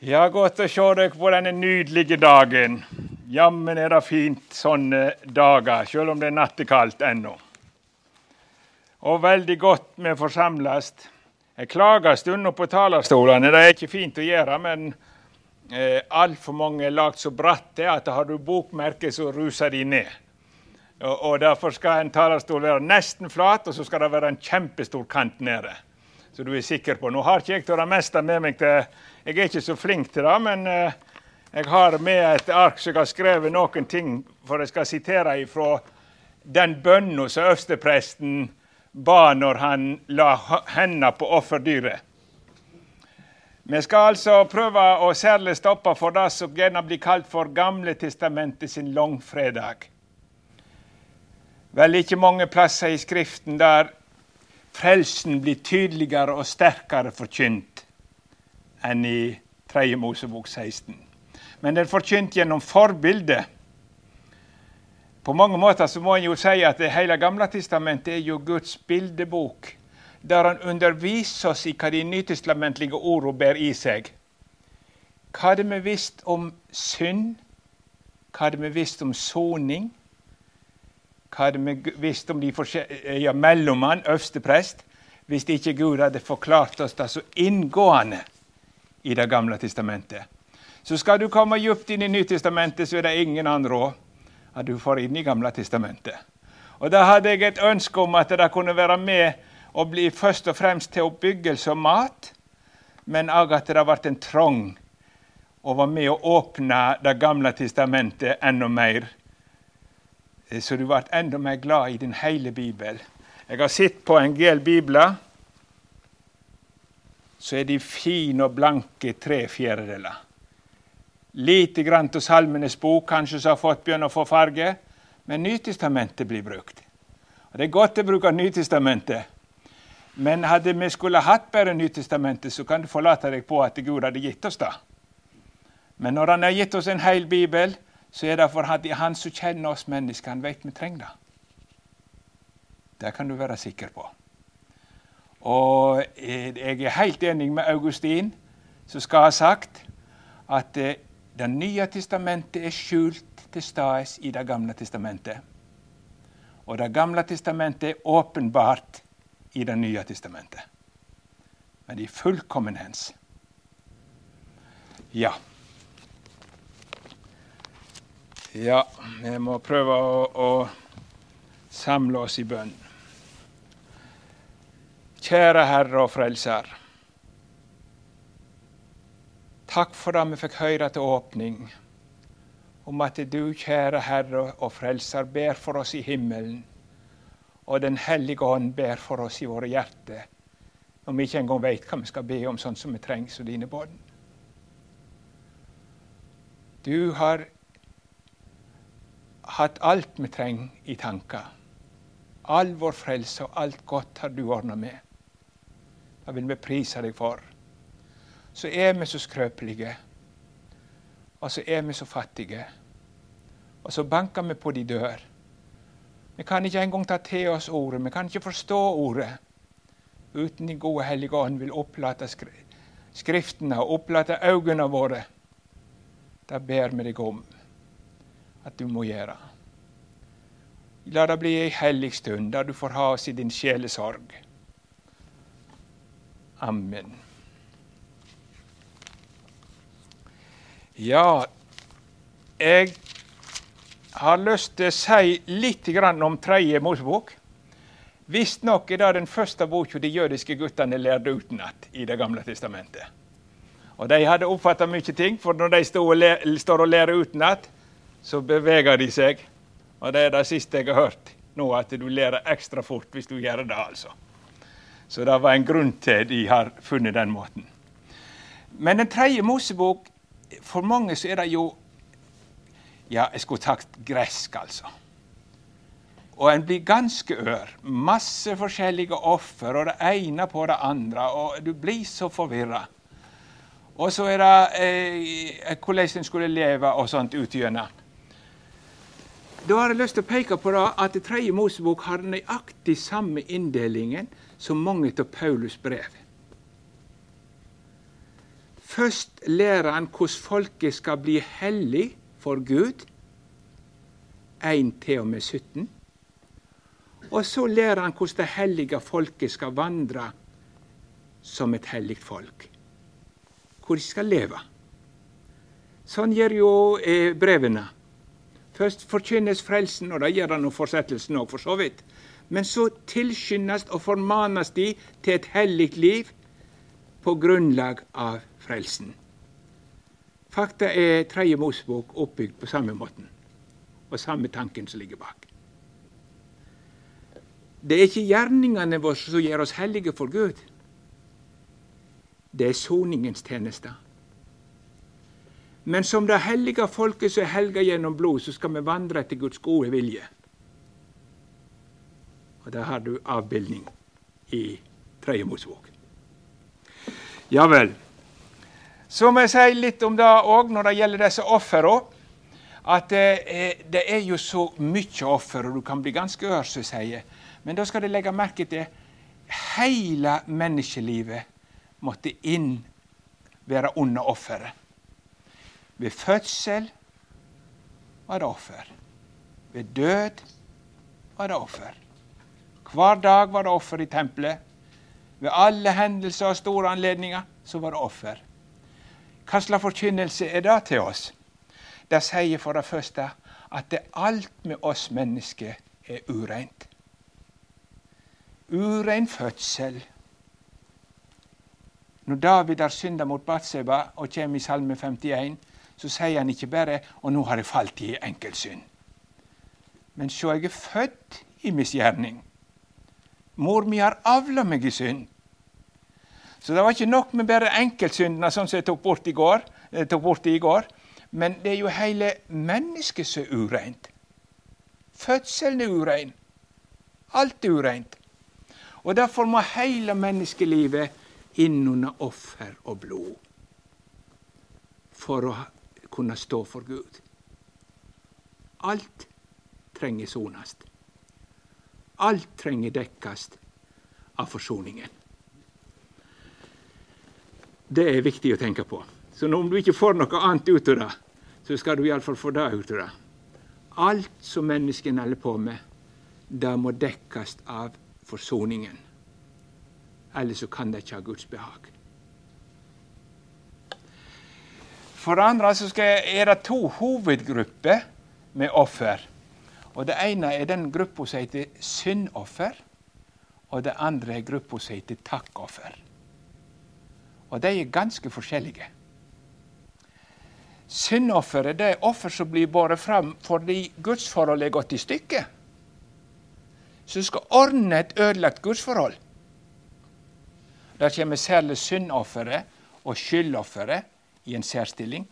Ja, godt å se dere på denne nydelige dagen. Jammen er det fint sånne dager, selv om det er nattekaldt ennå. Og veldig godt vi får. Jeg klager stunder på talerstolene, det er ikke fint å gjøre, men eh, altfor mange er lagd så bratte at har du bokmerke, så ruser de ned. Og, og Derfor skal en talerstol være nesten flat, og så skal det være en kjempestor kant nede. Så du er sikker på. Nå har ikke jeg det meste med meg til Jeg er ikke så flink til det, men eh, jeg har med et ark som jeg har skrevet noen ting, for jeg skal sitere ifra den bønna som øverstepresten ba når han la hendene på offerdyret. Vi skal altså prøve å særlig stoppe for det som gjerne blir kalt for Gamle testamentet sin langfredag. Vel ikke mange plasser i Skriften der frelsen blir tydeligere og sterkere forkynt enn i 3. Mosebok 16 men den er forkynt gjennom forbilde. På mange måter så må en jo si at det hele Gamle testamentet er jo Guds bildebok, der han underviser oss i hva de nytestamentlige ordene bærer i seg. Hva hadde vi visst om synd? Hva hadde vi visst om soning? Hva hadde vi visst om de ja, mellommann, øversteprest, hvis ikke Gud hadde forklart oss det så inngående i Det gamle testamentet? Så skal du komme djupt inn i Nytestamentet, så er det ingen andre råd at du får inn i Gamle testamentet. Og Da hadde jeg et ønske om at det kunne være med og bli først og fremst til oppbyggelse og mat, men òg at det ble en trang å være med å åpne Det gamle testamentet enda mer. Så du ble enda mer glad i din hele bibel. Jeg har sett på en del bibler. Så er de fine og blanke tre fjerdedeler. Lite grann til Salmenes bok kanskje som har fått begynne å få farge, men Nytestamentet blir brukt. Og Det er godt å bruke Nytestamentet, men hadde vi skulle hatt bare Nytestamentet, så kan du forlate deg på at Gud hadde gitt oss det. Men når Han har gitt oss en hel bibel, så er det for at Han som kjenner oss mennesker. Han vet vi trenger det. Det kan du være sikker på. Og jeg er helt enig med Augustin, som skal ha sagt at eh, det nye testamentet er skjult til stades i Det gamle testamentet. Og Det gamle testamentet er åpenbart i Det nye testamentet. Men i fullkommenhens. Ja. Ja, vi må prøve å, å samle oss i bønn. Kjære Herre og Frelser. Takk for det vi fikk høre til åpning, om at du, kjære Herre og Frelser, ber for oss i himmelen, og Den hellige ånd ber for oss i våre hjerter, når vi ikke engang vet hva vi skal be om, sånn som vi trenger som dine bånd. Du har hatt alt vi trenger i tanker. All vår frelse og alt godt har du ordna med. Det vil vi prise deg for så er vi så skrøpelige. Og så er vi så fattige. Og så banker vi på de dør. Vi kan ikke engang ta til oss ordet. Vi kan ikke forstå ordet uten Den gode Hellige Ånd vil opplate Skriftene og opplate øynene våre. Det ber vi deg om at du må gjøre. La det bli ei hellig stund der du får ha oss i din sjelesorg. Amen. Ja, jeg har lyst til å si litt om tredje Mosebok. Visstnok er det den første boka de jødiske guttene lærte utenat i Det gamle testamentet. Og De hadde oppfatta mye ting, for når de står og lærer utenat, så beveger de seg. Og det er det siste jeg har hørt nå, at du lærer ekstra fort hvis du gjør det. altså. Så det var en grunn til de har funnet den måten. Men den tredje Mosebok for mange så er det jo Ja, jeg skulle sagt gresk, altså. Og en blir ganske ør. Masse forskjellige offer, og det ene på det andre. Og du blir så forvirra. Og så er det eh, hvordan en skulle leve og sånt ut gjennom. Da har jeg lyst til å peke på det at tredje Mosebok har nøyaktig samme inndelingen som mange av Paulus brev. Først lærer han hvordan folket skal bli hellig for Gud. 1 til og med 17. Og så lærer han hvordan det hellige folket skal vandre som et hellig folk. Hvor de skal leve. Sånn gjør jo eh, brevene. Først forkynnes frelsen, og det gjør han og fortsettelsen òg, for så vidt. Men så tilskyndes og formanes de til et hellig liv på grunnlag av frelsen. Fakta er Tredje Mosebok oppbygd på samme måten, og samme tanken som ligger bak. Det er ikke gjerningene våre som gjør oss hellige for Gud. Det er soningens tjeneste. Men som det hellige folket som er helga gjennom blod, så skal vi vandre etter Guds gode vilje. Og der har du avbildning i Tredje Mosebok. Ja vel. Så må jeg si litt om det òg når det gjelder disse ofrene. At eh, det er jo så mye offer, og du kan bli ganske ør, som jeg sier. Men da skal du legge merke til hele menneskelivet måtte inn være under offeret. Ved fødsel var det offer. Ved død var det offer. Hver dag var det offer i tempelet. Ved alle hendelser og store anledninger så var det offer. Hva slags forkynnelse er det til oss? Det sier for det første at det alt med oss mennesker er ureint. Urein fødsel. Når David har synda mot Batseba og kommer i Salme 51, så sier han ikke bare 'og nå har jeg falt i enkeltsynd'. Men sjå, jeg er født i misgjerning. Mor mi har avla meg i synd. Så det var ikke nok med bare enkeltsyndene, sånn som jeg tok bort, i går, eh, tok bort i går. Men det er jo hele mennesket som er ureint. Fødselen er urein. Alt er ureint. Og derfor må hele menneskelivet inn under offer og blod for å kunne stå for Gud. Alt trenger sonast. Alt trenger dekkast av forsoningen. Det er viktig å tenke på. Så om du ikke får noe annet ut av det, så skal du iallfall få det ut av det. Alt som menneskene holder på med, det må dekkes av forsoningen. Ellers så kan det ikke ha Guds behag. For det andre så er det to hovedgrupper med offer. Og Det ene er den gruppa som heter syndoffer, og det andre er gruppa som heter takkoffer. Og de er ganske forskjellige. Syndofferet er offer som blir båret fram fordi gudsforholdet er gått i stykker. Så skal ordne et ødelagt gudsforhold. Der kommer særlig syndofferet og skyldofferet i en særstilling.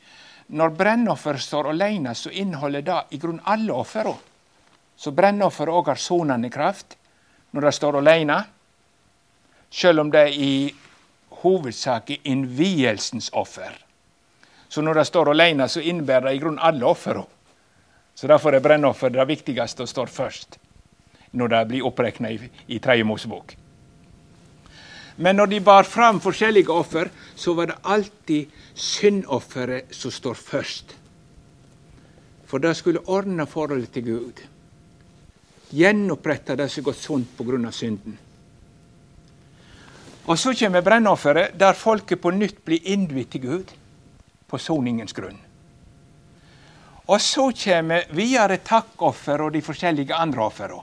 Når brennofferet står alene, så inneholder det i grunnen alle ofrene. Så brennofferet òg har sonende kraft når det står alene. Selv om det er i hovedsak er innvielsens offer. Så når det står alene, så innebærer det i grunnen alle ofrene. Så derfor er brennoffer det viktigste og står først når det blir oppregna i, i Tredje Mosebok. Men når de bar fram forskjellige offer, så var det alltid syndofferet som står først. For det skulle ordne forholdet til Gud. Gjenopprette det som har gått sunt pga. synden. Og så kommer brennofferet, der folket på nytt blir innvidd til Gud på soningens grunn. Og så kommer videre takkoffer og de forskjellige andre ofrene.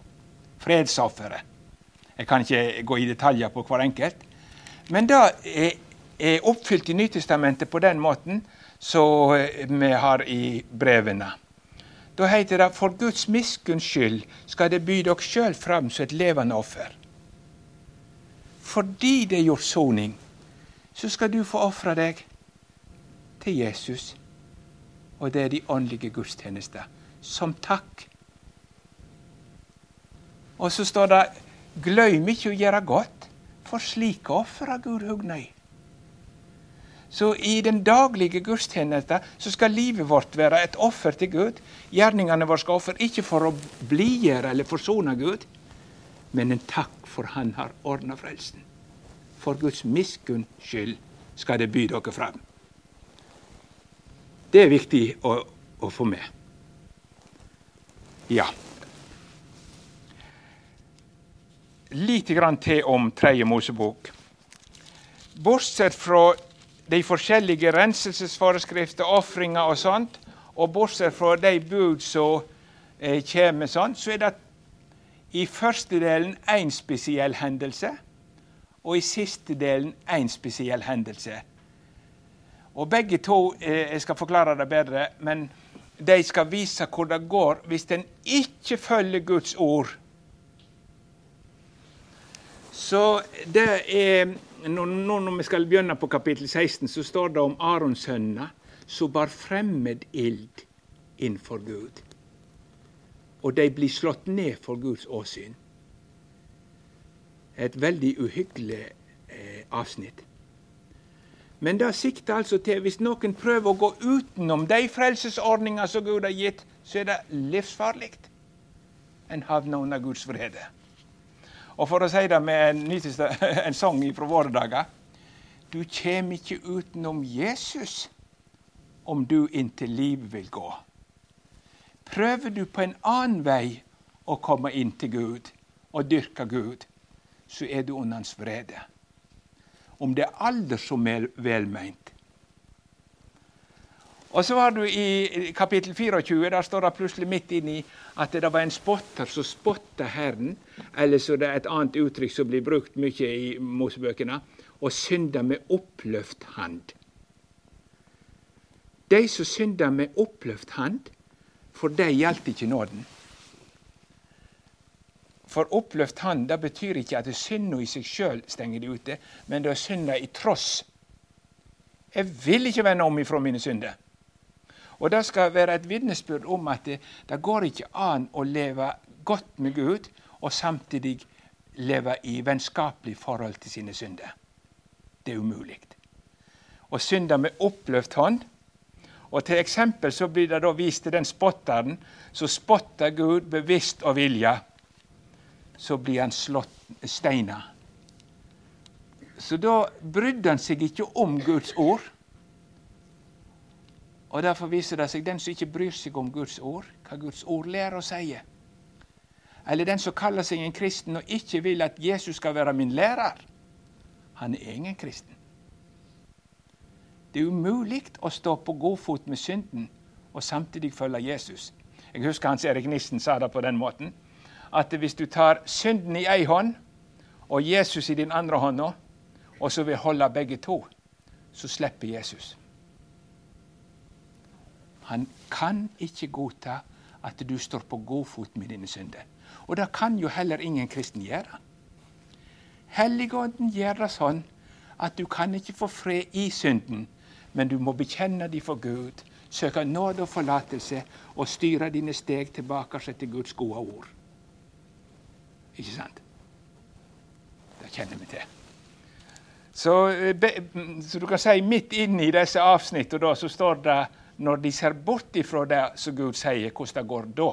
Fredsofferet. Jeg kan ikke gå i detaljer på hver enkelt. Men det er, er oppfylt i Nytestamentet på den måten som vi har i brevene. Da heter det for Guds miskunns skyld skal det by dere sjøl fram som et levende offer fordi det er gjort soning, så skal du få ofre deg til Jesus. Og det er de åndelige gudstjenester. Som takk. Og så står det gløym ikke å gjøre godt, for slike har Gud hugnøy. Så i den daglige gudstjenesten så skal livet vårt være et offer til Gud. Gjerningene våre skal ofre ikke for å blidgjøre eller forsone Gud, men en takk for Han har ordna frelsen. For Guds miskunns skyld skal det by dere fram. Det er viktig å, å få med. Ja. Lite grann til om Tredje Mosebok. Bortsett fra de forskjellige renselsesforskrifter, ofringer og sånt, og bortsett fra de bud som eh, kommer sånn, så er det i første delen én spesiell hendelse, og i siste delen én spesiell hendelse. Og Begge to eh, Jeg skal forklare det bedre, men de skal vise hvor det går hvis en ikke følger Guds ord. Så det er Nå når vi skal begynne på kapittel 16, så står det om Arons sønner som bar fremmed ild innenfor Gud. Og de blir slått ned for Guds åsyn. Et veldig uhyggelig eh, avsnitt. Men det sikter altså til hvis noen prøver å gå utenom de frelsesordninger som Gud har gitt, så er det livsfarlig. En havner under Guds vrede. Og for å si det med en, nyteste, en sang fra våre dager Du kjem ikke utenom Jesus om du inntil livet vil gå. Prøver du på en annen vei å komme inn til Gud og dyrke Gud, så er du under hans vrede om det er alder som er velmeint. Og så har du i kapittel 24, der står det plutselig midt inni at det var en spotter som spotta Herren, eller så det er et annet uttrykk som blir brukt mye i Mosebøkene, og synda med oppløft hand. De som synder med oppløft hand, for de gjaldt ikke nåden. For oppløft hand det betyr ikke at synda i seg sjøl stenger de ute, men det er synda i tross. Jeg vil ikke vende om ifra mine synder. Og Det skal være et vitnesbyrd om at det, det, går ikke an å leve godt med Gud og samtidig leve i vennskapelig forhold til sine synder. Det er umulig. Og synder med oppløft hånd. Og Til eksempel så blir det da vist til den spotteren som spotter Gud bevisst og vilja så blir han slått steina. Så da brydde han seg ikke om Guds ord. Og Derfor viser det seg den som ikke bryr seg om Guds ord, hva Guds ord lærer å si. Eller den som kaller seg en kristen og ikke vil at Jesus skal være min lærer. Han er ingen kristen. Det er umulig å stå på god fot med synden og samtidig følge Jesus. Jeg husker Hans Erik Nissen sa det på den måten at hvis du tar synden i ei hånd og Jesus i din andre hånd, og så vil holde begge to, så slipper Jesus. Han kan ikke godta at du står på god fot med dine synder. Og det kan jo heller ingen kristen gjøre. Helligånden gjør det sånn at du kan ikke få fred i synden, men du må bekjenne dem for Gud, søke nåde og forlatelse og styre dine steg tilbake til Guds gode ord. Ikke sant? Det kjenner vi til. Så, eh, så, du kan si midt inne i disse avsnittene så står det når de ser bort ifra det som Gud sier, hvordan det går da.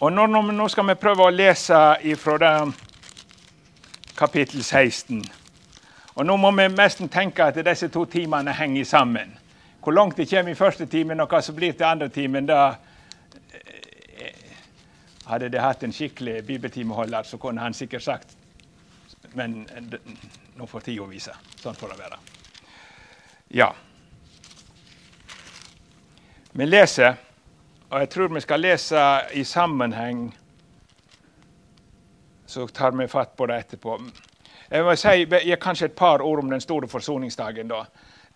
Og nå, nå skal vi prøve å lese ifra det kapittel 16. Og Nå må vi nesten tenke at disse to timene henger sammen. Hvor langt det kommer i første timen, og hva som blir til andre timen, da hadde det hatt en skikkelig bibeltimeholder, så kunne han sikkert sagt Men nå får tida vise. Sånn får det være. Ja. Vi leser, og jeg tror vi skal lese i sammenheng. Så tar vi fatt på det etterpå. Jeg må si kanskje et par ord om den store forsoningsdagen. da.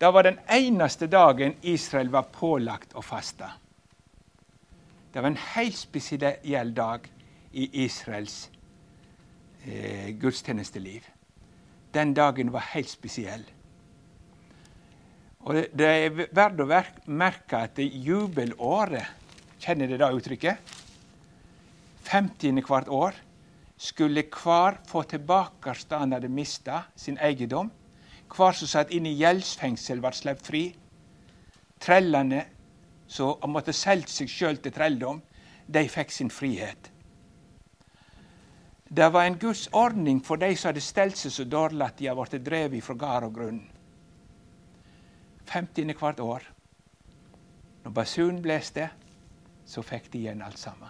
Det var den eneste dagen Israel var pålagt å faste. Det var en helt spesiell dag i Israels eh, gudstjenesteliv. Den dagen var helt spesiell. Og Det er verdt å merke at jubelåret Kjenner dere det uttrykket? 50. hvert år skulle hver få tilbake det han hadde mista, sin eiendom. Hver som satt inne i gjeldsfengsel, ble sluppet fri. Trellene som måtte selge seg sjøl til trelldom, de fikk sin frihet. Det var en Guds ordning for de som hadde stelt seg så dårlig at de hadde blitt drevet fra gard og grunn. 15. hvert år. Når basunen blåste, så fikk de igjen alt sammen.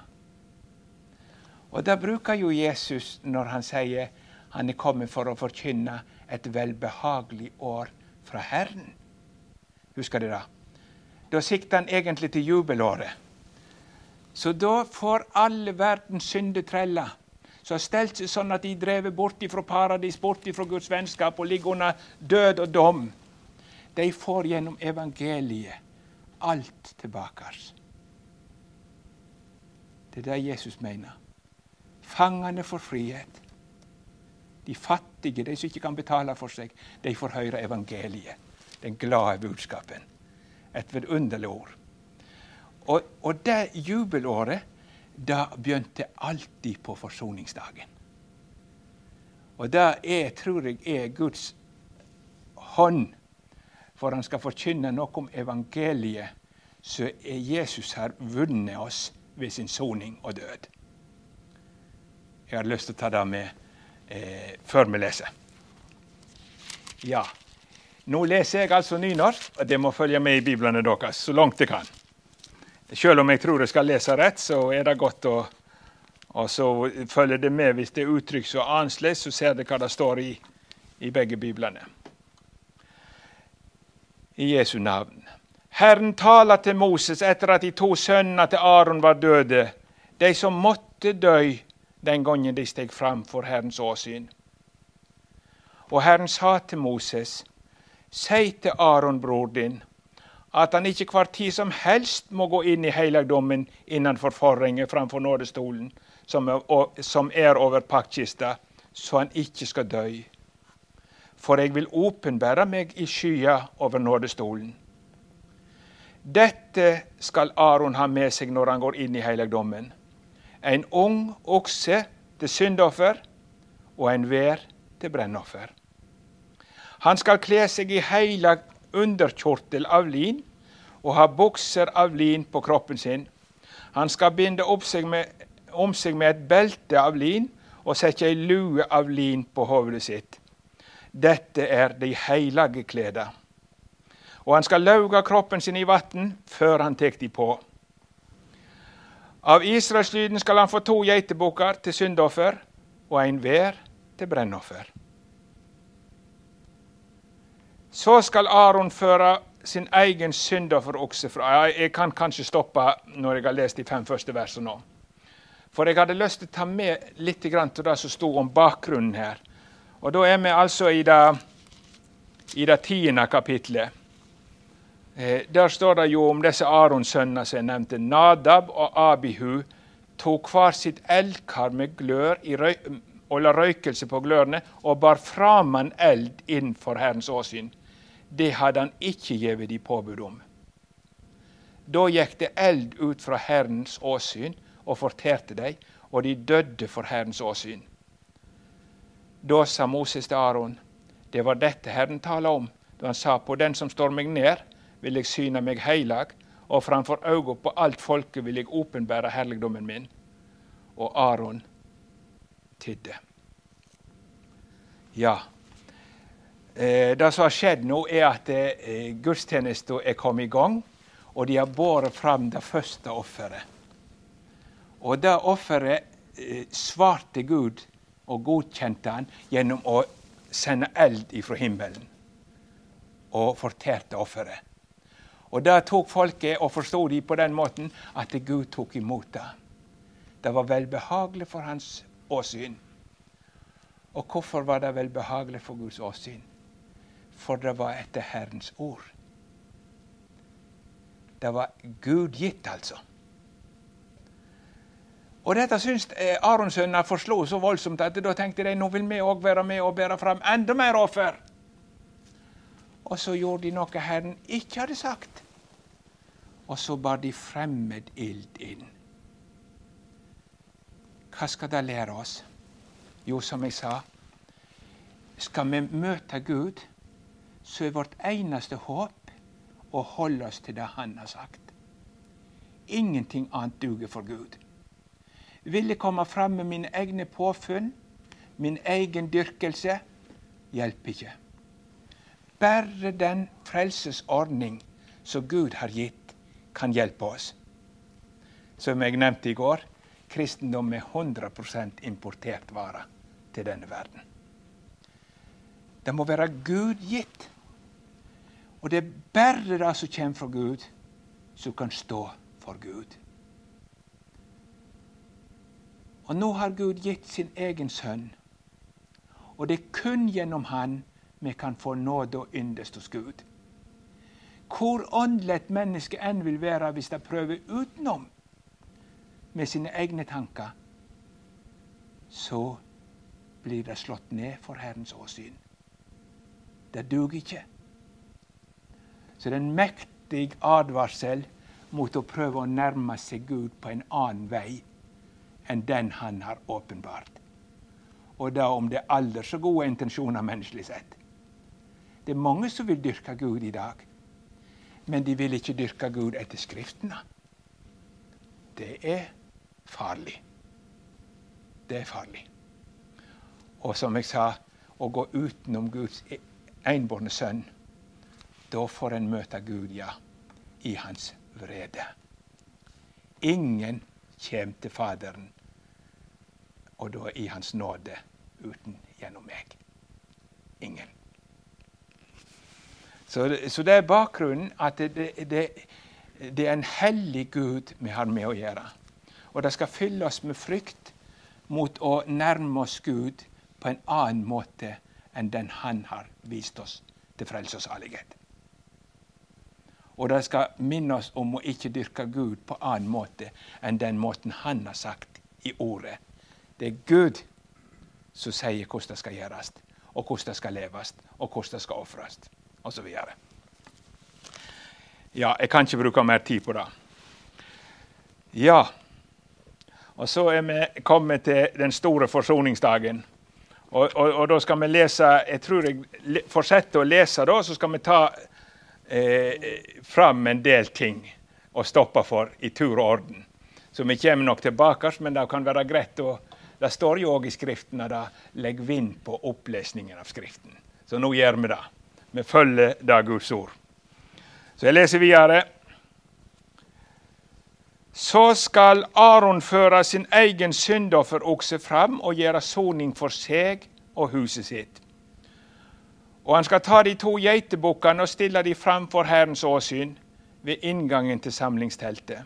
Og Det bruker jo Jesus når han sier han er kommet for å forkynne et velbehagelig år fra Herren. Husker dere det? Da sikter han egentlig til jubelåret. Så da får alle verdens syndetreller som har stelt seg sånn at de drevet bort fra paradis, bort fra Guds vennskap og ligger under død og dom, de får gjennom evangeliet alt tilbake. Det er det Jesus mener. Fangene får frihet. De fattige, de som ikke kan betale for seg, de får høre evangeliet. Den glade budskapen. Et vidunderlig ord. Og, og det jubelåret, det begynte alltid på forsoningsdagen. Og det tror jeg er Guds hånd for han skal forkynne noe om evangeliet, så er Jesus her vunnet oss ved sin soning og død. Jeg har lyst til å ta det med eh, før vi leser. Ja, nå leser jeg altså nynorsk, og det må følge med i biblene deres så langt jeg kan. Selv om jeg tror jeg skal lese rett, så er det godt å og så følger det med hvis det er uttrykk så annerledes, så ser dere hva det står i, i begge biblene. I Jesu navn. Herren taler til Moses etter at de to sønnene til Aron var døde, de som måtte dø den gangen de steg fram for Herrens åsyn. Og Herren sa til Moses, si til Aron, bror din, at han ikke hver tid som helst må gå inn i helligdommen innenfor forhenget framfor nådestolen, som er, er over paktkista, så han ikke skal dø. For jeg vil åpenbære meg i skya over nådestolen. Dette skal Aron ha med seg når han går inn i helligdommen en ung okse til syndoffer og en vær til brennoffer. Han skal kle seg i heilag underkjortel av lin og ha bukser av lin på kroppen sin. Han skal binde seg med, om seg med et belte av lin og sette ei lue av lin på hodet sitt. Dette er de heilage kleda. Og han skal lauge kroppen sin i vann før han tek de på. Av Israelslyden skal han få to geitebukker til syndoffer og en hver til brennoffer. Så skal Aron føre sin egen syndofferokse fra Jeg kan kanskje stoppe når jeg har lest de fem første versene nå. For jeg hadde lyst til å ta med litt til det som sto om bakgrunnen her. Og Da er vi altså i det, i det tiende kapitlet. Eh, der står det jo om disse Arons-sønnene som jeg nevnte. Nadab og Abihu tok hver sitt eldkar med glør og la røykelse på glørne, og bar fram en eld inn for Herrens åsyn. Det hadde han ikke gitt de påbud om. Da gikk det eld ut fra Herrens åsyn og fortærte dem, og de døde for Herrens åsyn. Da sa Moses til Aron, det var dette Herren tala om, da han sa på den som står meg ned, vil jeg syne meg heilag, og framfor øynene på alt folket vil jeg åpenbære herligdommen min. Og Aron tidde. Ja. Eh, det som har skjedd nå, er at eh, gudstjenesten er kommet i gang, og de har båret fram det første offeret. Og det offeret eh, svarte Gud og godkjente han gjennom å sende eld ifra himmelen og fortærte offeret. Og det tok folket og forsto de på den måten at Gud tok imot det. Det var velbehagelig for hans åsyn. Og hvorfor var det velbehagelig for Guds åsyn? For det var etter Herrens ord. Det var Gud gitt, altså. Og Dette syntes eh, Aronsønnene forslo så voldsomt at da tenkte de nå vil vi òg være med og bære fram enda mer offer. Og så gjorde de noe Herren ikke hadde sagt. Og så bar de fremmed ild inn. Hva skal det lære oss? Jo, som jeg sa, skal vi møte Gud, så er vårt eneste håp å holde oss til det Han har sagt. Ingenting annet duger for Gud. Vil jeg komme fram med mine egne påfunn, min egen dyrkelse, hjelper ikke. bare den frelsesordning som Gud har gitt, kan hjelpe oss. Som jeg nevnte i går, kristendom er 100% importert vare til denne verden. Det må være Gud gitt. Og det er bare det som kommer fra Gud, som kan stå for Gud. Og nå har Gud gitt sin egen sønn. Og det er kun gjennom han vi kan få nåde og yndest hos Gud. Hvor åndelig menneske enn vil være hvis det prøver utenom med sine egne tanker, så blir det slått ned for Herrens åsyn. Det duger ikke. Så det er en mektig advarsel mot å prøve å nærme seg Gud på en annen vei enn den Han har åpenbart. Og da om det er aldri så gode intensjoner menneskelig sett. Det er mange som vil dyrke Gud i dag, men de vil ikke dyrke Gud etter Skriftene. Det er farlig. Det er farlig. Og som jeg sa, å gå utenom Guds enbårne sønn, da får en møte Gud, ja, i hans vrede. Ingen kjem til Faderen, og da i Hans nåde, uten gjennom meg. Ingen. Så, så det er bakgrunnen at det, det, det, er en hellig Gud vi har med å gjøre. Og det skal fylle oss med frykt mot å nærme oss Gud på en annen måte enn den Han har vist oss til frelse og salighet. Og det skal minne oss om å ikke dyrke Gud på annen måte enn den måten Han har sagt i Ordet. Det er Gud som sier hvordan det skal gjøres, og hvordan det skal leves, og hvordan det skal ofres, osv. Ja, jeg kan ikke bruke mer tid på det. Ja, og så er vi kommet til den store forsoningsdagen. Og, og, og, da skal vi lese Jeg tror jeg fortsetter å lese, da, så skal vi ta eh, fram en del ting å stoppe for i tur og orden. Så vi kommer nok tilbake, men det kan være greit å Det står jo òg i Skriften at det legger vind på opplesningen av Skriften. Så nå gjør vi det. Vi følger det Guds ord. Så jeg leser videre. Så skal Aron føre sin egen syndofferokse fram og gjøre soning for seg og huset sitt. Og han skal ta de to geitebukkene og stille de fram for Herrens åsyn ved inngangen til samlingsteltet.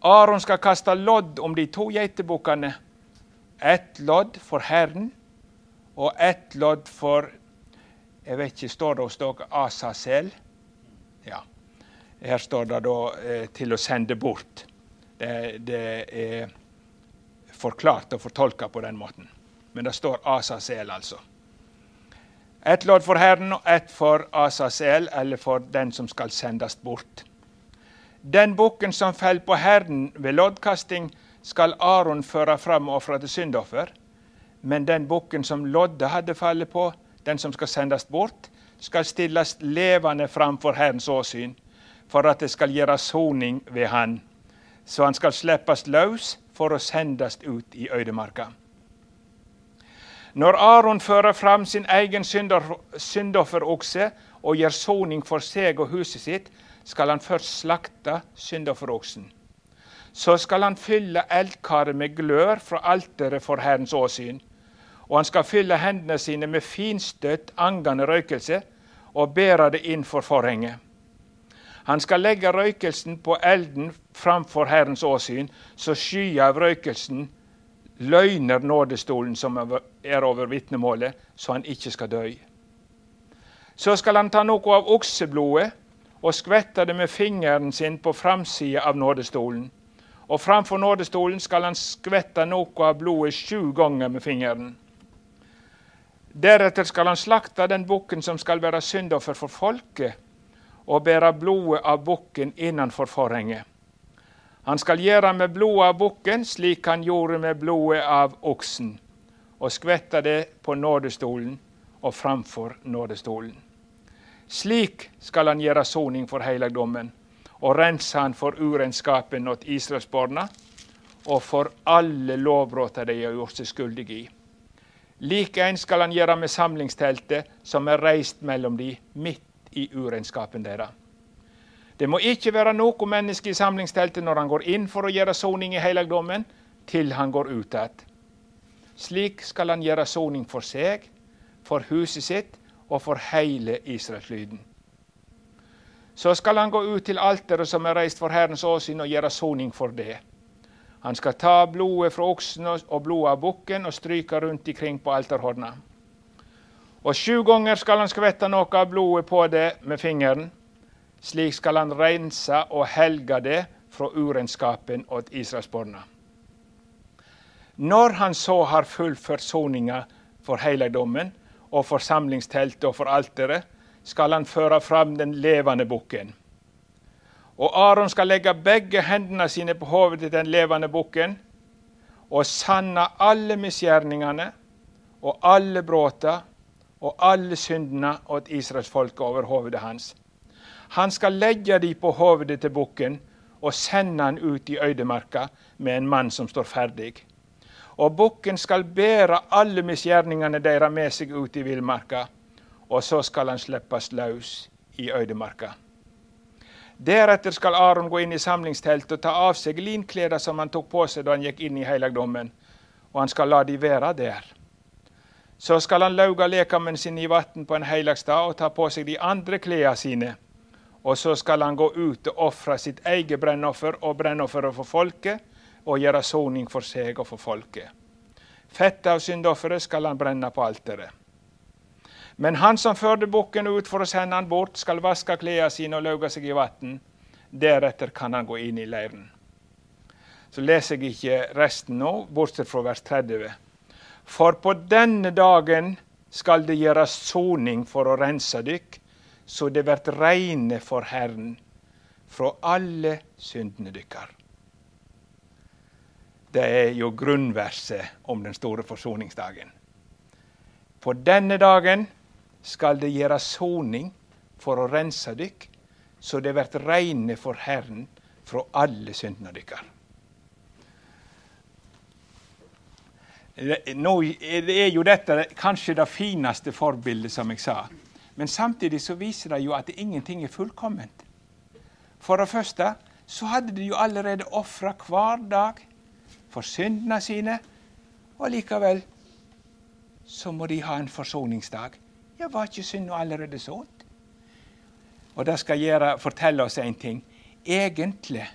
Aron skal kaste lodd om de to geitebukkene. Ett lodd for Herren og ett lodd for Jeg vet ikke, står det hos dere Asasel? Ja. Her står det da eh, 'til å sende bort'. Det, det, er forklart og fortolka på den måten. Men det står Asasel, altså. Ett lodd for Herren og ett for Asasel, eller for den som skal sendes bort. Den bukken som fell på Herren ved loddkasting, skal Aron føre fram og ofre til syndoffer. Men den bukken som loddet hadde fallet på, den som skal sendes bort, skal stilles levende framfor Herrens åsyn for at det skal gjøre soning ved han, så han skal slippes løs for å sendes ut i øydemarka. Når Aron fører fram sin egen syndofferokse og gjør soning for seg og huset sitt, skal han først slakte syndofferoksen. Så skal han fylle eldkaret med glør fra alteret for Herrens åsyn. Og han skal fylle hendene sine med finstøtt angende røykelse og bære det inn for forhenget. Han skal legge røykelsen på elden framfor Herrens åsyn, så skyet av røykelsen løgner nådestolen som er over vitnemålet, så han ikke skal dø. Så skal han ta noe av okseblodet og skvetter det med fingeren sin på framsida av nådestolen. Og framfor nådestolen skal han skvette noe av blodet sju ganger med fingeren. Deretter skal han slakte den bukken som skal være syndoffer for folket, og bære blodet av bukken innenfor forhenget. Han skal gjøre med blodet av bukken slik han gjorde med blodet av oksen, og skvette det på nådestolen og framfor nådestolen. Slik skal han gjøre soning for helligdommen, og rense han for urenskapen åt Israelsbarna, og for alle lovbrudd de har gjort seg skyldige i. Likeens skal han gjøre med samlingsteltet som er reist mellom de, midt i urenskapen deres. Det må ikke være noe menneske i samlingsteltet når han går inn for å gjøre soning i helligdommen, til han går ut igjen. Slik skal han gjøre soning for seg, for huset sitt og for hele Israelslyden. Så skal han gå ut til alteret som er reist for Herrens åsyn, og gjøre soning for det. Han skal ta blodet fra oksen og blodet av bukken og stryke rundt ikring på alterhorna. Og sju ganger skal han skvette noe av blodet på det med fingeren. Slik skal han rense og helge det fra urenskapen åt Israelsborna. Når han så har fullført soninga for helligdommen og for samlingsteltet og for alteret, skal han føre fram den levende bukken. Og Aron skal legge begge hendene sine på hodet til den levende bukken og sanne alle misgjerningene og alle bråta og alle syndene åt israelsfolket over hodet hans. Han skal legge de på hodet til bukken og sende han ut i øydemarka med en mann som står ferdig. Og bukken skal bære alle misgjerningene deres med seg ut i villmarka, og så skal han slippes løs i øydemarka. Deretter skal Aron gå inn i samlingsteltet og ta av seg linklærne som han tok på seg da han gikk inn i helligdommen, og han skal la de være der. Så skal han lauge lekamen sin i vann på en helligstad og ta på seg de andre klærne sine. Og så skal han gå ut og ofre sitt eget brennoffer og brennofferet for folket, og gjøre soning for seg og for folket. Fettet av syndofferet skal han brenne på alteret. Men han som førte bukken ut for å sende han bort, skal vaske klærne sine og lauge seg i vann. Deretter kan han gå inn i leiren. Så leser jeg ikke resten nå, bortsett fra vers 30. For på denne dagen skal det gjøres soning for å rense dykk, så det blir reine for Herren fra alle syndene dykkar. Det er jo grunnverset om den store forsoningsdagen. På denne dagen skal det gjøre soning for å rense dykk, så det blir reine for Herren fra alle syndene dykkar. Nå er jo dette kanskje det fineste forbildet, som jeg sa. Men samtidig så viser det jo at ingenting er fullkomment. For det første så hadde de jo allerede ofra hver dag for syndene sine, og likevel så må de ha en forsoningsdag. Ja, var ikke synda allerede sådd? Og det skal gjøre, fortelle oss en ting. Egentlig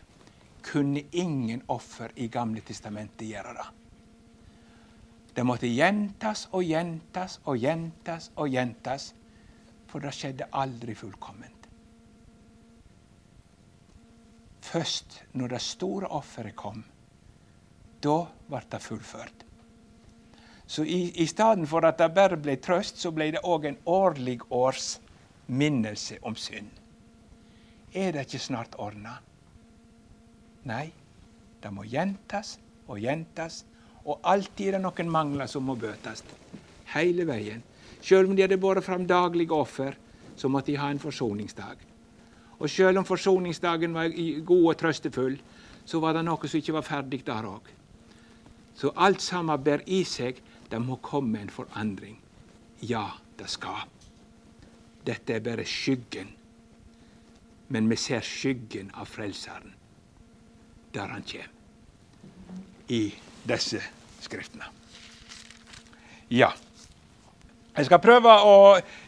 kunne ingen offer i Gamle testamentet gjøre det. Det måtte gjentas og gjentas og gjentas og gjentas, for det skjedde aldri fullkomment. Først når det store offeret kom, da ble det fullført. Så i, i stedet for at det bare ble trøst, så ble det òg en årlig års minnelse om synd. Er det ikke snart ordna? Nei, det må gjentas og gjentas, og alltid er det noen mangler som må bøtes. Hele veien. Sjøl om de hadde båret fram daglige offer, så måtte de ha en forsoningsdag. Og sjøl om forsoningsdagen var god og trøstefull, så var det noe som ikke var ferdig der òg. Så alt sammen bærer i seg det må komme en forandring. Ja, det skal. Dette er bare skyggen. Men vi ser skyggen av Frelseren der han kommer. I disse skriftene. Ja. Jeg skal prøve å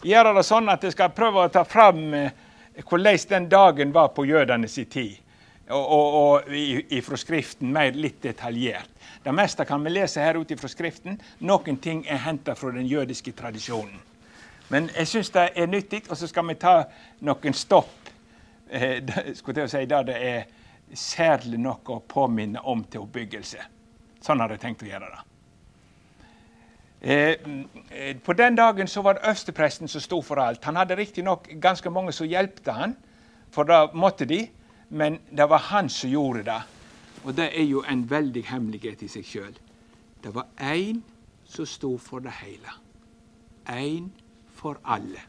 gjøre det sånn at jeg skal prøve å ta fram eh, hvordan den dagen var på jødene jødenes tid. Og, og, og ifra Skriften mer litt detaljert. Det meste kan vi lese her ut ifra Skriften. Noen ting er henta fra den jødiske tradisjonen. Men jeg syns det er nyttig, og så skal vi ta noen stopp eh, skulle jeg si, der det er særlig noe å påminne om til oppbyggelse. Sånn har jeg tenkt å gjøre det. Eh, på den dagen så var det øverstepresten som sto for alt. Han hadde riktignok ganske mange som hjelpte han, for da måtte de, men det var han som gjorde det. Og det er jo en veldig hemmelighet i seg sjøl. Det var én som sto for det hele. Én for alle.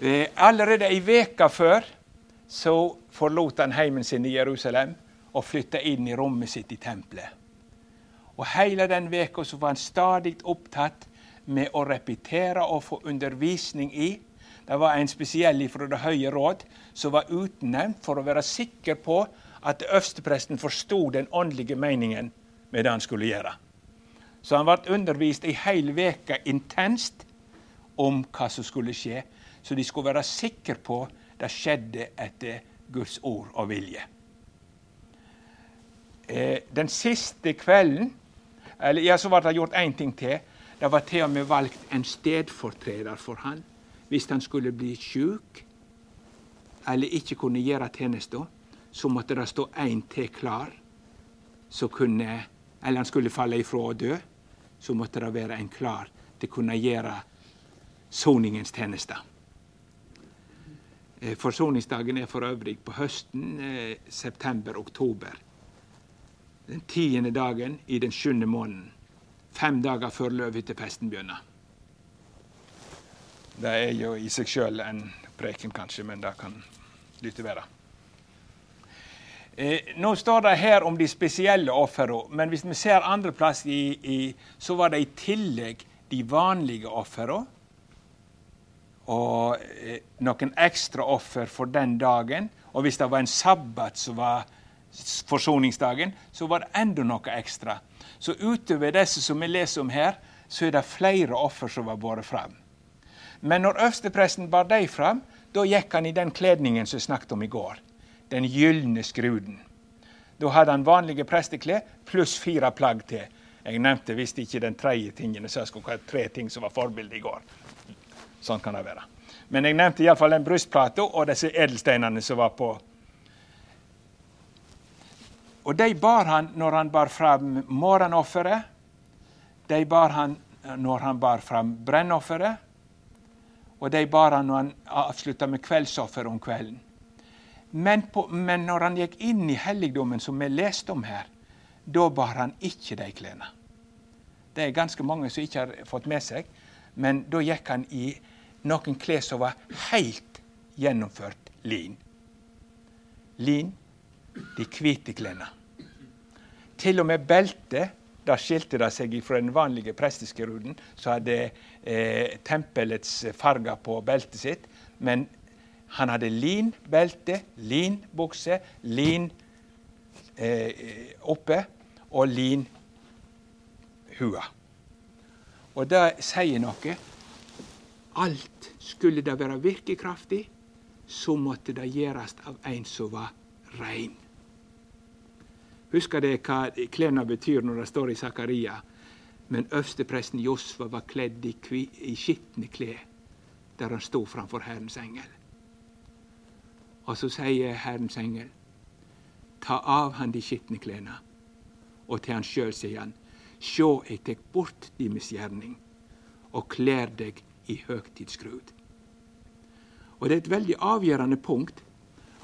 Eh, allerede ei veke før så forlot han heimen sin i Jerusalem og flytta inn i rommet sitt i tempelet. Og hele den veka var han stadig opptatt med å repetere og få undervisning i. Det var en spesiell fra Det høye råd som var utnevnt for å være sikker på at øverstepresten forsto den åndelige meningen med det han skulle gjøre. Så han ble undervist ei hel uke intenst om hva som skulle skje, så de skulle være sikre på det skjedde etter Guds ord og vilje. Eh, den siste kvelden eller ja, så ble det gjort én ting til. Det var til og med valgt en stedfortreder for han hvis han skulle bli sjuk eller ikke kunne gjøre tjenesta. Så måtte det stå én til klar. Så kunne, eller han skulle falle ifra og dø, så måtte det være en klar til å kunne gjøre soningens tjeneste. Eh, forsoningsdagen er for øvrig på høsten, eh, september-oktober den tiende dagen i den sjuende måneden. Fem dager før løvehyttepesten begynner. Det er jo i seg sjøl en preken, kanskje, men det kan lytte være. Eh, nå står det her om de spesielle ofrene, men hvis vi ser andreplass, i, i, så var det i tillegg de vanlige ofrene. Og eh, noen ekstra offer for den dagen. Og hvis det var en sabbat som var forsoningsdagen, så var det enda noe ekstra. Så utover disse som vi leser om her, så er det flere offer som var båret fram. Men når øverstepresten bar dem fram, da gikk han i den kledningen som vi snakket om i går. Den gylne skruden. Da hadde han vanlige presteklær pluss fire plagg til. Jeg nevnte visst ikke den tredje tingen, så jeg skulle ha tre ting som var forbildet i går. Sånn kan det være. Men jeg nevnte iallfall den brystplata og disse edelsteinene som var på og de bar han når han bar fram morgenofferet. De bar han når han bar fram brennofferet. Og de bar han når han avslutta med kveldsoffer om kvelden. Men, på, men, når han gikk inn i helligdommen, som vi leste om her, da bar han ikke de klærne. Det er ganske mange som ikke har fått med seg, men da gikk han i noen klær som var helt gjennomført lin. Lin de hvite klærne. Til og med beltet da skilte det seg fra den vanlige presteskeruden, som hadde eh, tempelets farger på beltet sitt. Men han hadde lin belte, lin eh, oppe og lin. Og det sier noe. Alt skulle det være virkekraftig, så måtte det gjøres av en som var rein. Husker dere hva klærne betyr når det står i Zakaria? Men øverstepresten Josfa var kledd i, i skitne klær der han sto framfor Herrens engel. Og så sier Herrens engel, ta av han de skitne klærne. Og til han sjøl sier han, sjå, eg tek bort di misgjerning og klær deg i høgtidsskrud. Og det er et veldig avgjørende punkt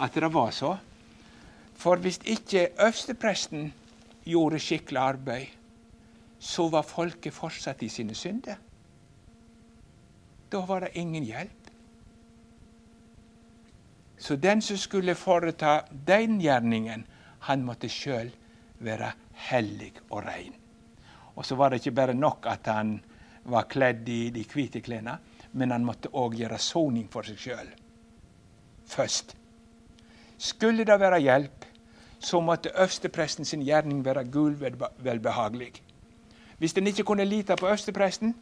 at det var så. For hvis ikke øverstepresten gjorde skikkelig arbeid, så var folket fortsatt i sine synder. Da var det ingen hjelp. Så den som skulle foreta den gjerningen, han måtte sjøl være hellig og rein. Og så var det ikke bare nok at han var kledd i de hvite klærne, men han måtte òg gjøre soning for seg sjøl først. Skulle det være hjelp, så måtte øverstepresten sin gjerning være Gud velbehagelig. Hvis en ikke kunne lite på øverstepresten,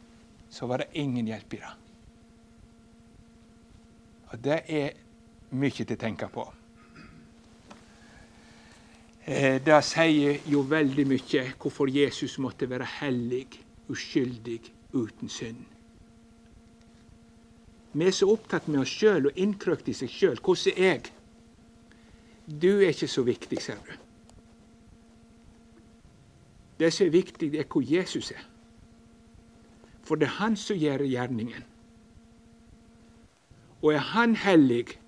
så var det ingen hjelp i det. Og det er mye til å tenke på. Eh, det sier jo veldig mye hvorfor Jesus måtte være hellig, uskyldig, uten synd. Vi er så opptatt med oss sjøl og innkrøkt i seg sjøl. Hvordan er jeg? Du er ikke så viktig, ser du. Det som er viktig, det er hvor Jesus er. For det er han som gjør gjerningen. Og er han hellig,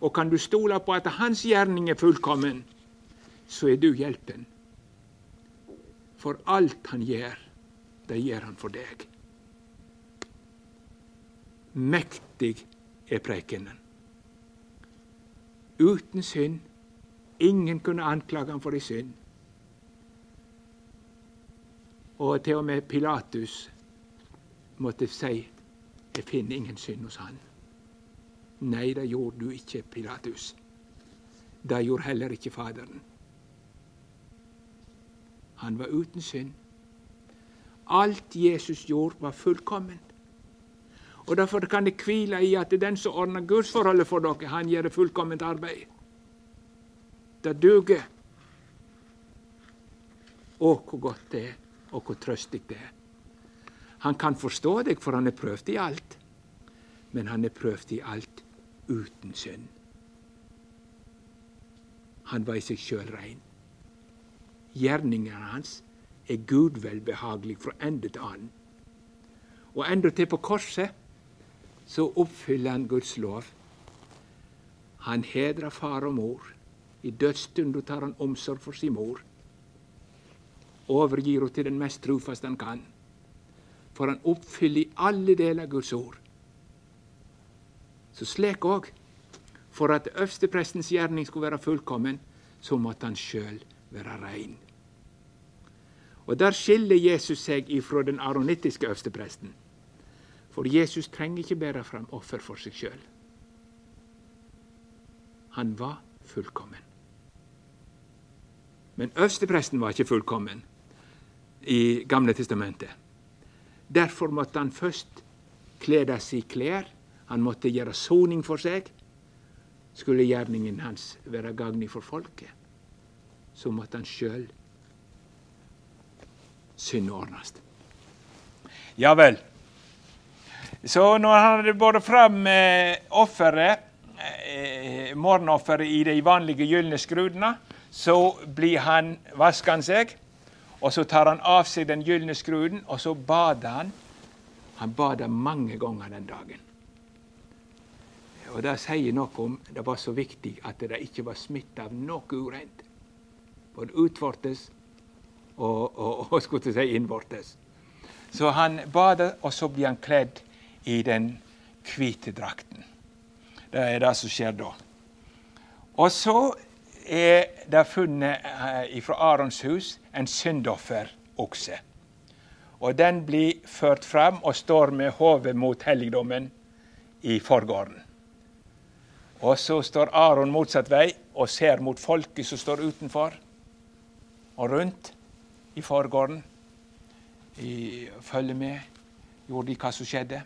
og kan du stole på at hans gjerning er fullkommen, så er du hjelpen. For alt han gjør, det gjør han for deg. Mektig er prekenen uten synd. Ingen kunne anklage ham for ei synd. Og til og med Pilatus måtte si jeg finner ingen synd hos han. Nei, det gjorde du ikke, Pilatus. Det gjorde heller ikke Faderen. Han var uten synd. Alt Jesus gjorde, var fullkomment. Og Derfor kan det hvile i at den som ordner gudsforholdet for dere, han gjør fullkomment arbeid. Det duger. Å, hvor godt det er, og hvor trøstig det er. Han kan forstå deg, for han er prøvd i alt. Men han er prøvd i alt uten synd. Han var i seg sjøl rein. Gjerningene hans er Gud velbehagelig fra ende til annen. Og endatil på korset så oppfyller han Guds lov. Han hedrer far og mor. I dødsstunda tar han omsorg for sin mor. Overgir henne til den mest trufaste han kan. For han oppfyller i alle deler Guds ord. Så slik òg. For at øversteprestens gjerning skulle være fullkommen, så måtte han sjøl være rein. Og Der skiller Jesus seg ifra den aronittiske øverstepresten. For Jesus trenger ikke bære fram offer for seg sjøl. Han var fullkommen. Men øverstepresten var ikke fullkommen i Gamle testamentet. Derfor måtte han først kle seg i klær. Han måtte gjøre soning for seg. Skulle gjerningen hans være gagnig for folket, så måtte han sjøl syndordnast. Ja vel. Så når han hadde båret fram eh, offeret, eh, morgenofferet i de vanlige gylne skrudene, så blir han, vasker seg, og så tar han av seg den gylne skruden, og så bader han. Han bader mange ganger den dagen. Og Det sier noe om det var så viktig at det ikke var smitte av noe ureint. Både utvortes og, og, og skulle si innvortes. Så han bader, og så blir han kledd i den hvite drakten. Det er det som skjer da. Og så er det funnet eh, fra Arons hus en syndofferokse. Og den blir ført fram og står med hodet mot helligdommen i forgården. Og så står Aron motsatt vei og ser mot folket som står utenfor og rundt i forgården. I, følger med. Gjorde de hva som skjedde?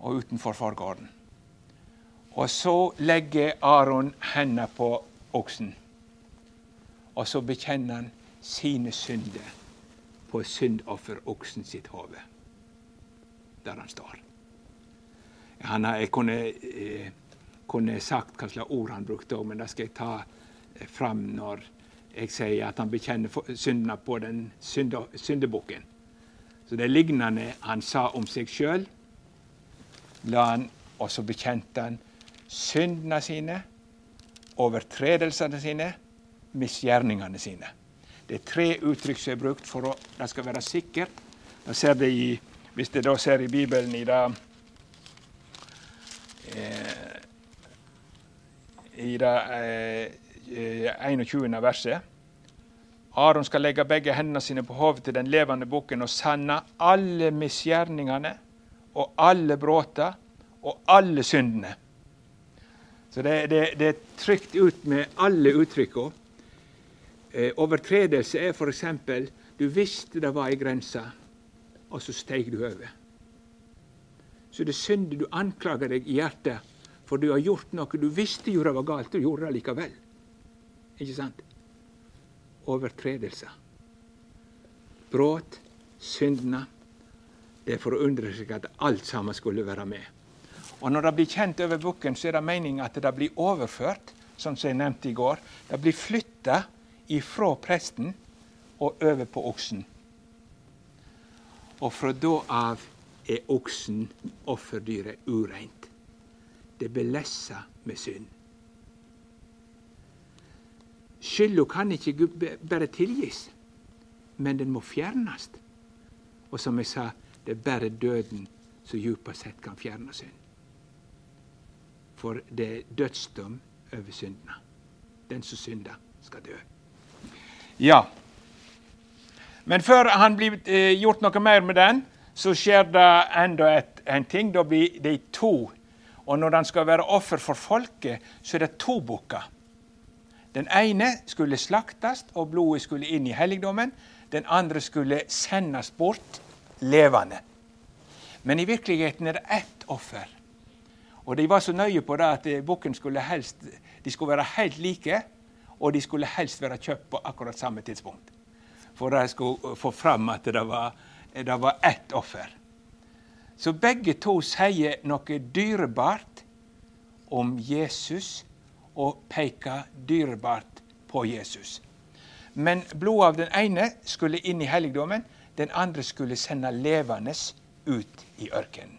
Og utenfor forgården. Og så legger Aron hendene på oksen. Og så bekjenner han sine synder på syndofferoksen sitt hode. Der han står. Han, jeg kunne eh, kunne sagt hva slags ord han brukte men det skal jeg ta eh, fram når jeg sier at han bekjenner syndene på den syndebukken. Så det er lignende han sa om seg sjøl. Og så bekjente han syndene sine, overtredelsene sine, misgjerningene sine. Det er tre uttrykk som er brukt for at det skal være ser det i, hvis det da ser i Bibelen i det eh, i det eh, 21. Eh, verset. Aron skal legge begge hendene sine på hodet til den levende bukken og sanne alle misgjerningene og alle bråta og alle syndene. Så det, det, det er trykt ut med alle uttrykka. Eh, overtredelse er f.eks. du visste det var ei grense, og så steg du over. Så det er synd du anklager deg i hjertet for du har gjort noe du visste gjorde var galt, og gjorde det likevel. Ikke sant? Overtredelser. Brudd, syndene. Det er for å undre seg at alt sammen skulle være med. Og Når det blir kjent over bukken, så er det meninga at det blir overført, som jeg nevnte i går. Det blir flytta ifra presten og over på oksen. Og fra da av er oksen, offerdyret, ureint. Det blir belessa med synd. Skylda kan ikke bare tilgis, men den må fjernast. Og som jeg sa, det er bare døden som djupest sett kan fjerne synd. For det er dødsdom over syndene. Den som synder, skal dø. Ja, Men før han blir eh, gjort noe mer med den, så skjer det enda et, en ting. Da blir de to. Og når den skal være offer for folket, så er det to bukker. Den ene skulle slaktes, og blodet skulle inn i helligdommen. Den andre skulle sendes bort levende. Men i virkeligheten er det ett offer. Og de var så nøye på det at bukken skulle helst de skulle være helt like, og de skulle helst være kjøpt på akkurat samme tidspunkt. For de skulle få fram at det var, det var ett offer. Så begge to sier noe dyrebart om Jesus og peker dyrebart på Jesus. Men blodet av den ene skulle inn i helligdommen, den andre skulle sende levende ut i ørkenen.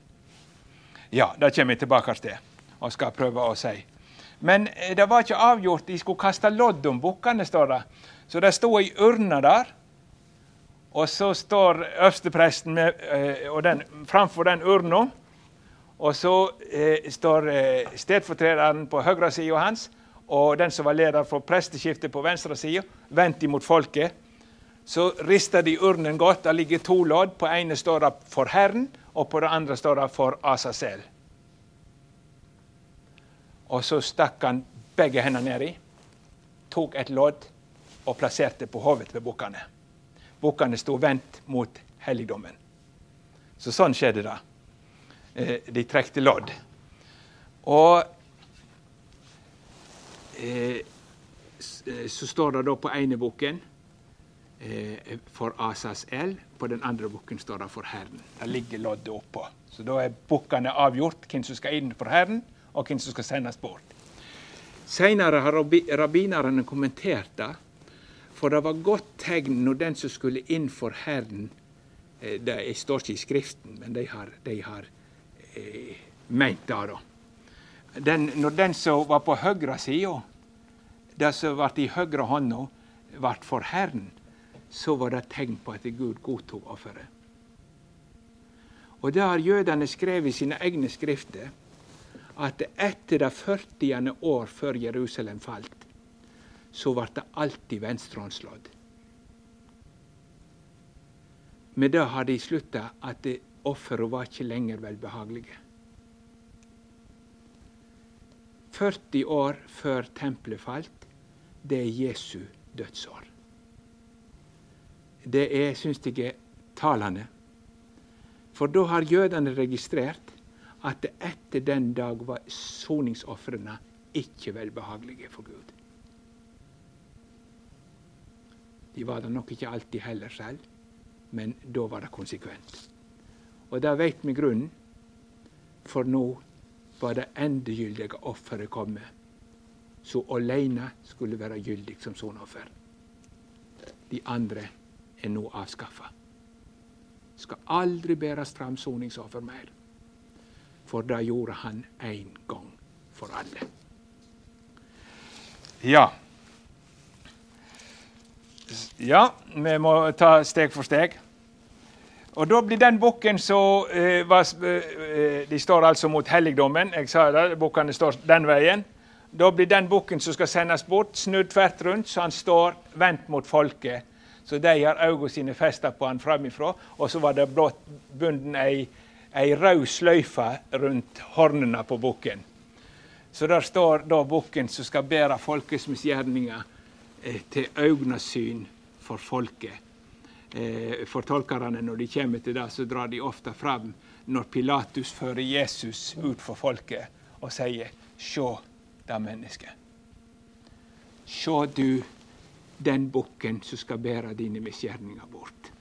Ja, det kommer jeg tilbake til og skal prøve å si. Men eh, det var ikke avgjort. De skulle kaste lodd om bukkene, står det. Så det stod ei urne der. Og så står øverstepresten eh, framfor den urna. Og så eh, står eh, stedfortrederen på høyre sida hans og den som var leder for presteskiftet på venstre side, vendt imot folket. Så rister de urnen godt. Det ligger to lodd. På ene står det 'for Herren', og på det andre står det 'for Asasel'. Og så stakk han begge hendene nedi, tok et lodd og plasserte på hodet ved bukkene. Bukkene sto vendt mot helligdommen. Så sånn skjedde det. Eh, de trekte lodd. Og eh, eh, så står det da på ene bukken for Asas el, på den andre bukken står det for Herren. Der ligger loddet oppå. Så da er bukkene avgjort hvem som skal inn for Herren og hvem som skal sendes bort. Seinere har rabbinerne kommentert det, for det var godt tegn når den som skulle inn for Herren eh, Det står ikke i Skriften, men de har, de har eh, meint det. da. Den, når den som var på høyre sida, det som ble i høyre hånda, ble for Herren, så var det tegn på at Gud godtok offeret. Og det har jødene skrevet i sine egne skrifter at etter det 40. år før Jerusalem falt, så ble det alltid venstrehåndslodd. Med det har de slutta at offeret var ikke lenger velbehagelige. 40 år før tempelet falt, det er Jesu dødsår. Det er, syns jeg, talende. For da har jødene registrert at etter den dag var soningsofrene ikke velbehagelige for Gud. De var det nok ikke alltid heller selv, men da var det konsekvent. Og det veit vi grunnen, for nå var det endegyldige offeret kommet, så aleine skulle være gyldig som sonoffer. De andre er nå avskaffa. Skal aldri bære fram soningsoffer mer for det gjorde han én gang for alle. Ja. Ja, vi må ta steg for steg. Og da blir den bukken så eh, var, eh, De står altså mot helligdommen. Jeg sa det, bukkene står den veien. Da blir den bukken som skal sendes bort, snudd tvert rundt, så han står vendt mot folket. Så de har øynene sine festa på han framifrå, og så var det blått bunden ei ei rød sløyfe rundt hornene på bukken. Så der står da bukken som skal bære folkets misgjerninger eh, til øynesyn for folket. Eh, Fortolkerne, når de kommer til det, så drar de ofte fram når Pilatus fører Jesus ut for folket og sier Sjå det mennesket. Sjå du den bukken som skal bære dine misgjerninger bort.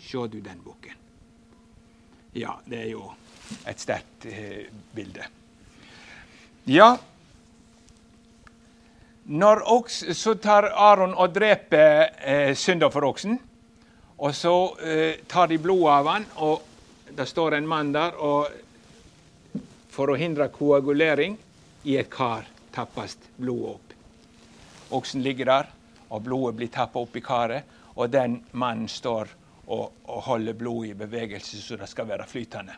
Sjå du den bukken. Ja, det er jo et sterkt eh, bilde. Ja Når oks, Så tar Aron og dreper eh, Oksen, Og så eh, tar de blodet av han, og det står en mann der. og For å hindre koagulering i et kar tappes blodet opp. Oksen ligger der, og blodet blir tappa i karet, og den mannen står og, og holder blodet i bevegelse så det skal være flytende.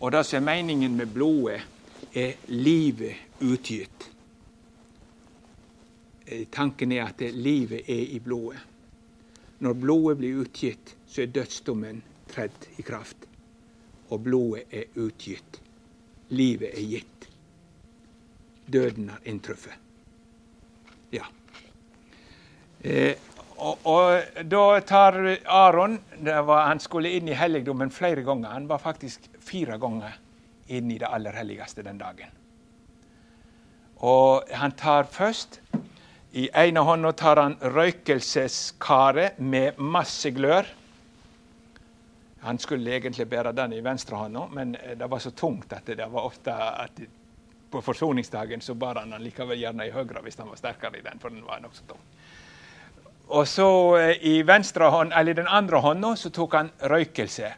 Og det som er meningen med blodet, er livet utgitt. eh, tanken er at livet er i blodet. Når blodet blir utgitt, så er dødsdommen tredd i kraft. Og blodet er utgitt. Livet er gitt. Døden har inntruffet. Ja. Eh, og, og, da tar Aron var, Han skulle inn i helligdommen flere ganger. Han var faktisk fire ganger inn i det aller helligste den dagen. Og han tar først I ene hånda tar han røykelseskaret med masse glør. Han skulle egentlig bære den i venstre hånda, men det var så tungt at det var ofte at på forsoningsdagen så bar han den likevel gjerne i høyre hvis han var sterkere i den, for den var nokså tung. Og så eh, i venstre hånd, eller den andre hånda så tok han røykelse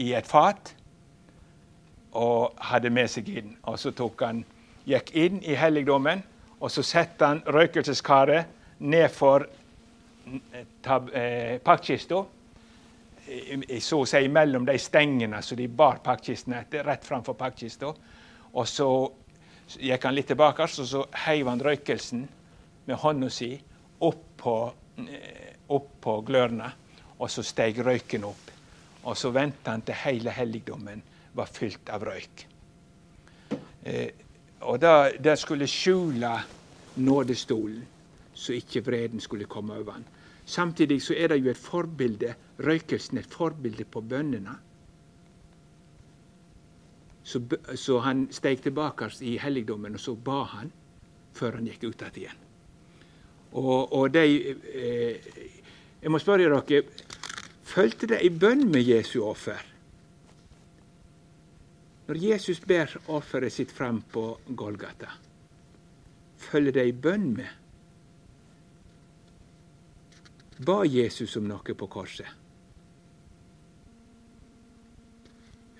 i et fat og hadde med seg inn. Og så tok han, gikk inn i helligdommen, og så satte han røykelseskaret nedfor eh, pakkkista. Så å si mellom de stengene som de bar pakkkistene etter, rett framfor pakkkista. Og så gikk han litt tilbake, og så heiv han røykelsen med hånda si opp på Eh, opp på glørne, og så steg røyken opp. Og så venta han til hele helligdommen var fylt av røyk. Eh, og det skulle skjule nådestolen, så ikke vreden skulle komme over han. Samtidig så er det jo et forbilde, røykelsen et forbilde på bønnene. Så, så han steg tilbake i helligdommen, og så ba han før han gikk ut igjen. Og, og de eh, Jeg må spørre dere Fulgte de i bønn med Jesu offer? Når Jesus ber offeret sitt fram på Golgata, følger de i bønn med? Ba Jesus om noe på korset?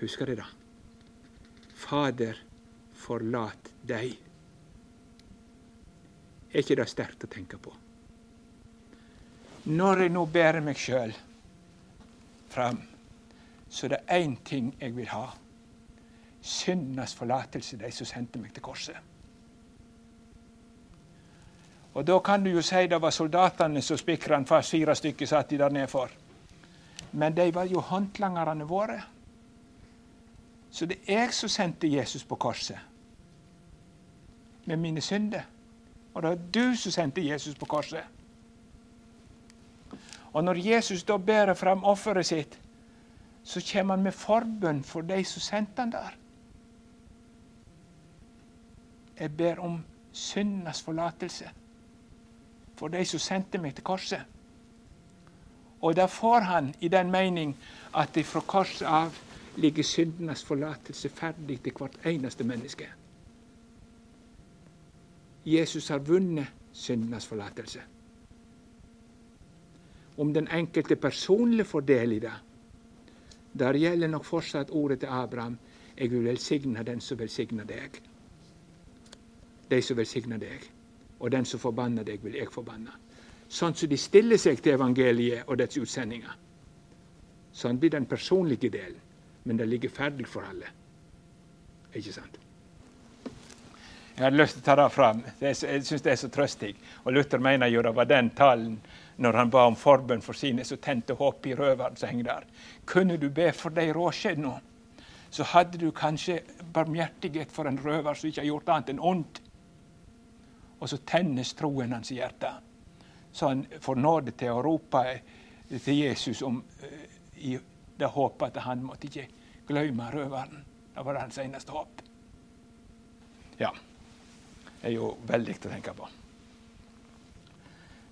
Husker de det? Fader, forlat deg. Er ikke det sterkt å tenke på? Når jeg nå bærer meg sjøl fram, så det er én ting jeg vil ha. Syndenes forlatelse, de som sendte meg til korset. Og Da kan du jo si det var soldatene som spikra han fast. Fire stykker satt de der nedfor. Men de var jo håndlangerne våre. Så det er jeg som sendte Jesus på korset med mine synder. Og det er du som sendte Jesus på korset. Og når Jesus da bærer fram offeret sitt, så kommer han med forbønn for de som sendte han der. Jeg ber om syndenes forlatelse for de som sendte meg til korset. Og da får han i den mening at fra korset av ligger syndenes forlatelse ferdig til hvert eneste menneske. Jesus har vunnet syndenes forlatelse. Om den enkelte personlig får del i det, der gjelder nok fortsatt ordet til Abraham jeg vil velsigne den som velsigner deg. De som velsigner deg. Og den som forbanner deg, vil jeg forbanne. Sånn som de stiller seg til evangeliet og dets utsendinger. Sånn blir den personlige delen. Men det ligger ferdig for alle. Ikke sant? Jeg hadde lyst til å ta det fram. jeg syns det er så trøstig. Og Luther mener jo det var den talen når han ba om forbønn for sine som tente håp i røveren som henger der. Kunne du be for de råskjedd nå, så hadde du kanskje barmhjertighet for en røver som ikke har gjort annet enn ondt. Og så tennes troen hans i hjertet. Så han får nåde til å rope til Jesus om uh, i det håpet at han måtte ikke glemme røveren. Det var hans eneste håp. Ja er jo veldig å tenke på.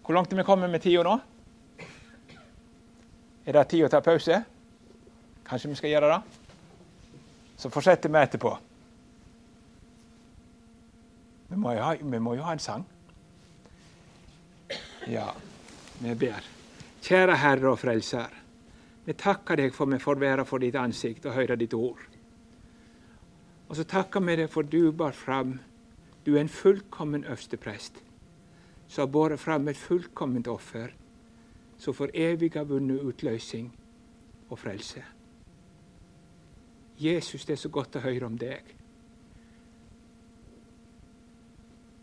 Hvor langt er vi kommet med tida nå? Er det tid å ta pause? Kanskje vi skal gjøre det? Så fortsetter vi etterpå. Vi må, ha, vi må jo ha en sang. Ja, vi ber. Kjære Herre og Frelser. Vi takker deg for vi får være for ditt ansikt og høre ditt ord. Og så takker vi deg for du bar fram du er en fullkommen øversteprest som har båret fram et fullkomment offer som for evig har vunnet utløsning og frelse. Jesus, det er så godt å høre om deg.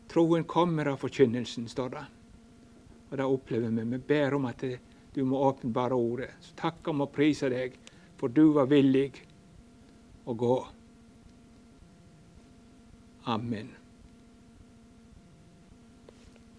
Troen kommer av forkynnelsen, står det. Og det opplever vi. Vi ber om at du må åpenbare ordet. Så takk om å prise deg, for du var villig å gå. Amen.